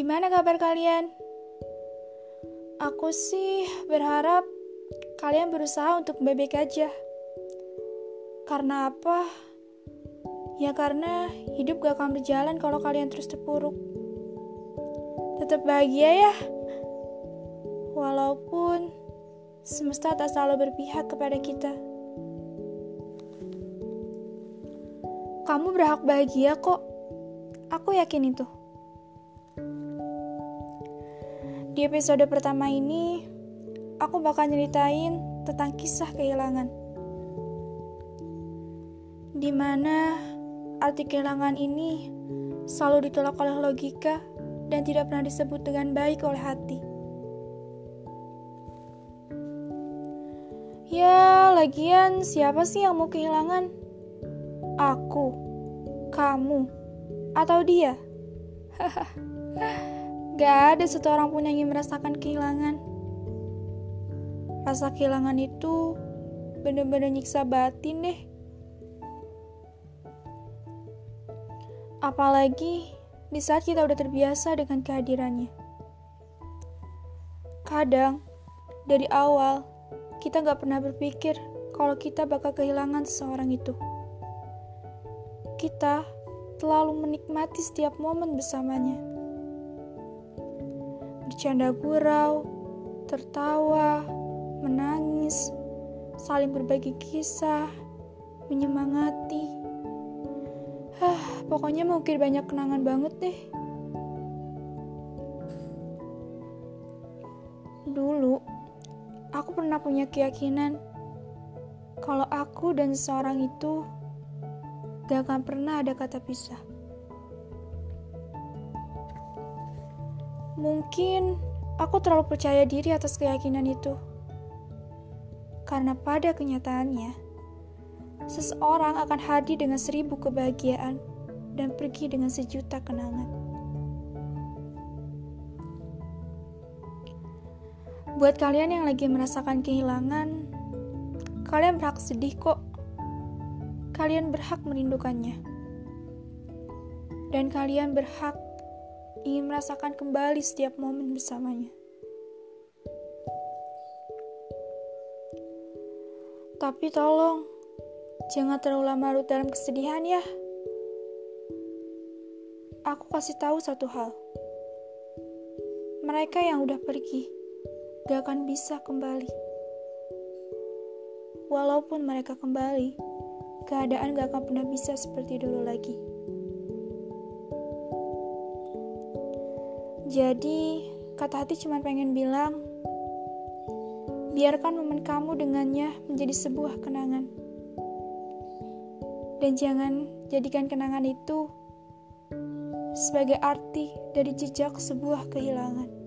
Gimana kabar kalian? Aku sih berharap kalian berusaha untuk bebek aja. Karena apa? Ya karena hidup gak akan berjalan kalau kalian terus terpuruk. Tetap bahagia ya. Walaupun semesta tak selalu berpihak kepada kita. Kamu berhak bahagia kok. Aku yakin itu. Di episode pertama ini, aku bakal nyeritain tentang kisah kehilangan. Di mana arti kehilangan ini selalu ditolak oleh logika dan tidak pernah disebut dengan baik oleh hati. Ya, lagian siapa sih yang mau kehilangan? Aku, kamu, atau dia? Hahaha. Gak ada satu orang pun yang ingin merasakan kehilangan. Rasa kehilangan itu bener-bener nyiksa batin deh. Apalagi di saat kita udah terbiasa dengan kehadirannya. Kadang, dari awal, kita gak pernah berpikir kalau kita bakal kehilangan seseorang itu. Kita terlalu menikmati setiap momen bersamanya bercanda gurau, tertawa, menangis, saling berbagi kisah, menyemangati. Hah, pokoknya mungkin banyak kenangan banget deh. Dulu, aku pernah punya keyakinan kalau aku dan seseorang itu gak akan pernah ada kata pisah. Mungkin aku terlalu percaya diri atas keyakinan itu. Karena pada kenyataannya, seseorang akan hadir dengan seribu kebahagiaan dan pergi dengan sejuta kenangan. Buat kalian yang lagi merasakan kehilangan, kalian berhak sedih kok. Kalian berhak merindukannya. Dan kalian berhak ingin merasakan kembali setiap momen bersamanya. Tapi tolong, jangan terlalu lama larut dalam kesedihan ya. Aku kasih tahu satu hal. Mereka yang udah pergi, gak akan bisa kembali. Walaupun mereka kembali, keadaan gak akan pernah bisa seperti dulu lagi. Jadi, kata hati cuma pengen bilang, biarkan momen kamu dengannya menjadi sebuah kenangan. Dan jangan jadikan kenangan itu sebagai arti dari jejak sebuah kehilangan.